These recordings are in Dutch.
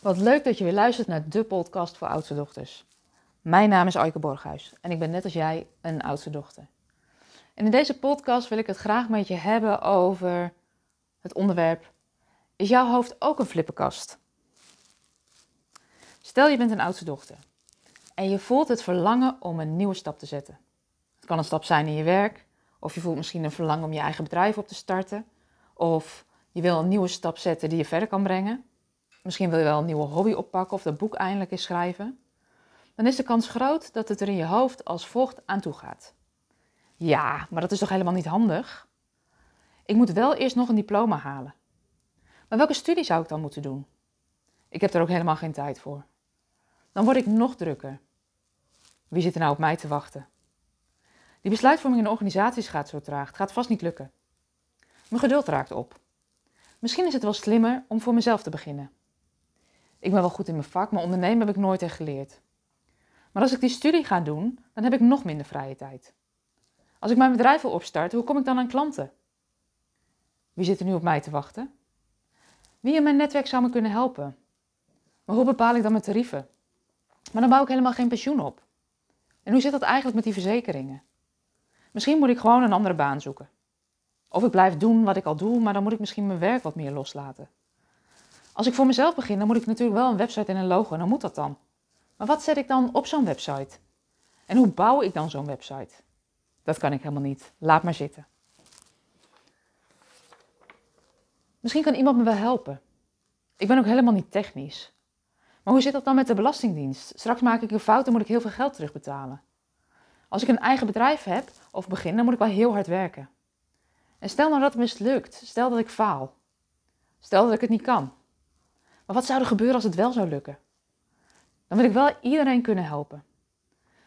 Wat leuk dat je weer luistert naar de podcast voor oudste dochters. Mijn naam is Aike Borghuis en ik ben net als jij een oudste dochter. En in deze podcast wil ik het graag met je hebben over het onderwerp: Is jouw hoofd ook een flippenkast? Stel je bent een oudste dochter en je voelt het verlangen om een nieuwe stap te zetten. Het kan een stap zijn in je werk, of je voelt misschien een verlangen om je eigen bedrijf op te starten, of je wil een nieuwe stap zetten die je verder kan brengen. Misschien wil je wel een nieuwe hobby oppakken of dat boek eindelijk eens schrijven. Dan is de kans groot dat het er in je hoofd als volgt aan toe gaat. Ja, maar dat is toch helemaal niet handig? Ik moet wel eerst nog een diploma halen. Maar welke studie zou ik dan moeten doen? Ik heb er ook helemaal geen tijd voor. Dan word ik nog drukker. Wie zit er nou op mij te wachten? Die besluitvorming in organisaties gaat zo traag. Het gaat vast niet lukken. Mijn geduld raakt op. Misschien is het wel slimmer om voor mezelf te beginnen. Ik ben wel goed in mijn vak, maar ondernemen heb ik nooit echt geleerd. Maar als ik die studie ga doen, dan heb ik nog minder vrije tijd. Als ik mijn bedrijf wil opstarten, hoe kom ik dan aan klanten? Wie zit er nu op mij te wachten? Wie in mijn netwerk zou me kunnen helpen? Maar hoe bepaal ik dan mijn tarieven? Maar dan bouw ik helemaal geen pensioen op. En hoe zit dat eigenlijk met die verzekeringen? Misschien moet ik gewoon een andere baan zoeken. Of ik blijf doen wat ik al doe, maar dan moet ik misschien mijn werk wat meer loslaten. Als ik voor mezelf begin, dan moet ik natuurlijk wel een website en een logo en dan moet dat dan. Maar wat zet ik dan op zo'n website? En hoe bouw ik dan zo'n website? Dat kan ik helemaal niet. Laat maar zitten. Misschien kan iemand me wel helpen. Ik ben ook helemaal niet technisch. Maar hoe zit dat dan met de Belastingdienst? Straks maak ik een fout en moet ik heel veel geld terugbetalen. Als ik een eigen bedrijf heb of begin, dan moet ik wel heel hard werken. En stel nou dat het mislukt. Stel dat ik faal. Stel dat ik het niet kan. Maar wat zou er gebeuren als het wel zou lukken? Dan wil ik wel iedereen kunnen helpen.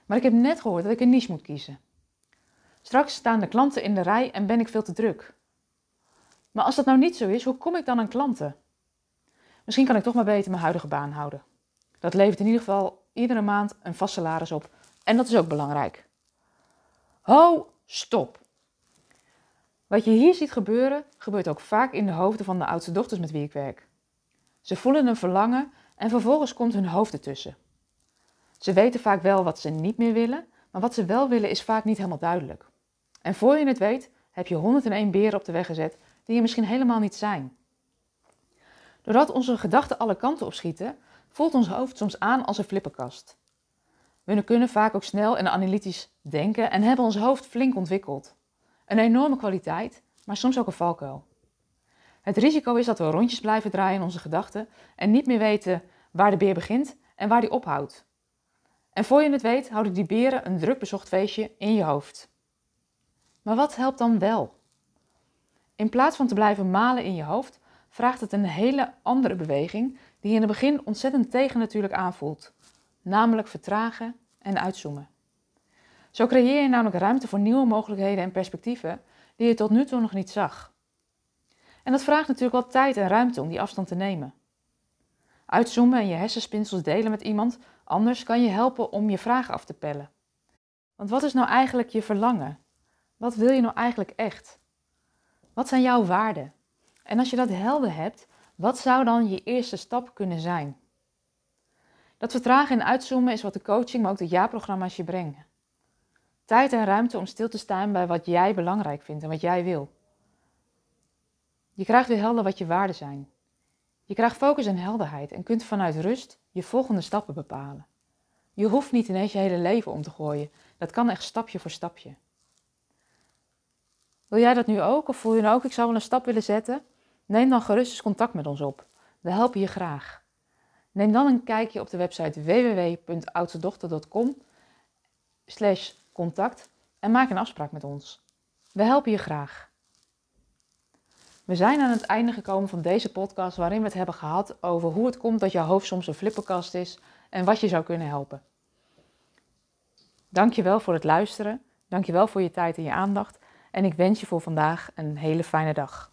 Maar ik heb net gehoord dat ik een niche moet kiezen. Straks staan de klanten in de rij en ben ik veel te druk. Maar als dat nou niet zo is, hoe kom ik dan aan klanten? Misschien kan ik toch maar beter mijn huidige baan houden. Dat levert in ieder geval iedere maand een vast salaris op. En dat is ook belangrijk. Ho, stop. Wat je hier ziet gebeuren, gebeurt ook vaak in de hoofden van de oudste dochters met wie ik werk. Ze voelen een verlangen en vervolgens komt hun hoofd ertussen. Ze weten vaak wel wat ze niet meer willen, maar wat ze wel willen is vaak niet helemaal duidelijk. En voor je het weet, heb je 101 beren op de weg gezet die er misschien helemaal niet zijn. Doordat onze gedachten alle kanten opschieten, voelt ons hoofd soms aan als een flippenkast. We kunnen vaak ook snel en analytisch denken en hebben ons hoofd flink ontwikkeld. Een enorme kwaliteit, maar soms ook een valkuil. Het risico is dat we rondjes blijven draaien in onze gedachten en niet meer weten waar de beer begint en waar die ophoudt. En voor je het weet, houden die beren een druk bezocht feestje in je hoofd. Maar wat helpt dan wel? In plaats van te blijven malen in je hoofd, vraagt het een hele andere beweging die in het begin ontzettend tegennatuurlijk aanvoelt, namelijk vertragen en uitzoomen. Zo creëer je namelijk ruimte voor nieuwe mogelijkheden en perspectieven die je tot nu toe nog niet zag. En dat vraagt natuurlijk wel tijd en ruimte om die afstand te nemen. Uitzoomen en je hersenspinsels delen met iemand anders kan je helpen om je vragen af te pellen. Want wat is nou eigenlijk je verlangen? Wat wil je nou eigenlijk echt? Wat zijn jouw waarden? En als je dat helder hebt, wat zou dan je eerste stap kunnen zijn? Dat vertragen en uitzoomen is wat de coaching, maar ook de jaarprogramma's je brengen. Tijd en ruimte om stil te staan bij wat jij belangrijk vindt en wat jij wil. Je krijgt weer helder wat je waarden zijn. Je krijgt focus en helderheid en kunt vanuit rust je volgende stappen bepalen. Je hoeft niet ineens je hele leven om te gooien. Dat kan echt stapje voor stapje. Wil jij dat nu ook of voel je nou ook ik zou wel een stap willen zetten? Neem dan gerust eens contact met ons op. We helpen je graag. Neem dan een kijkje op de website www.oudstedochter.com contact en maak een afspraak met ons. We helpen je graag. We zijn aan het einde gekomen van deze podcast waarin we het hebben gehad over hoe het komt dat jouw hoofd soms een flipperkast is en wat je zou kunnen helpen. Dankjewel voor het luisteren. Dankjewel voor je tijd en je aandacht. En ik wens je voor vandaag een hele fijne dag.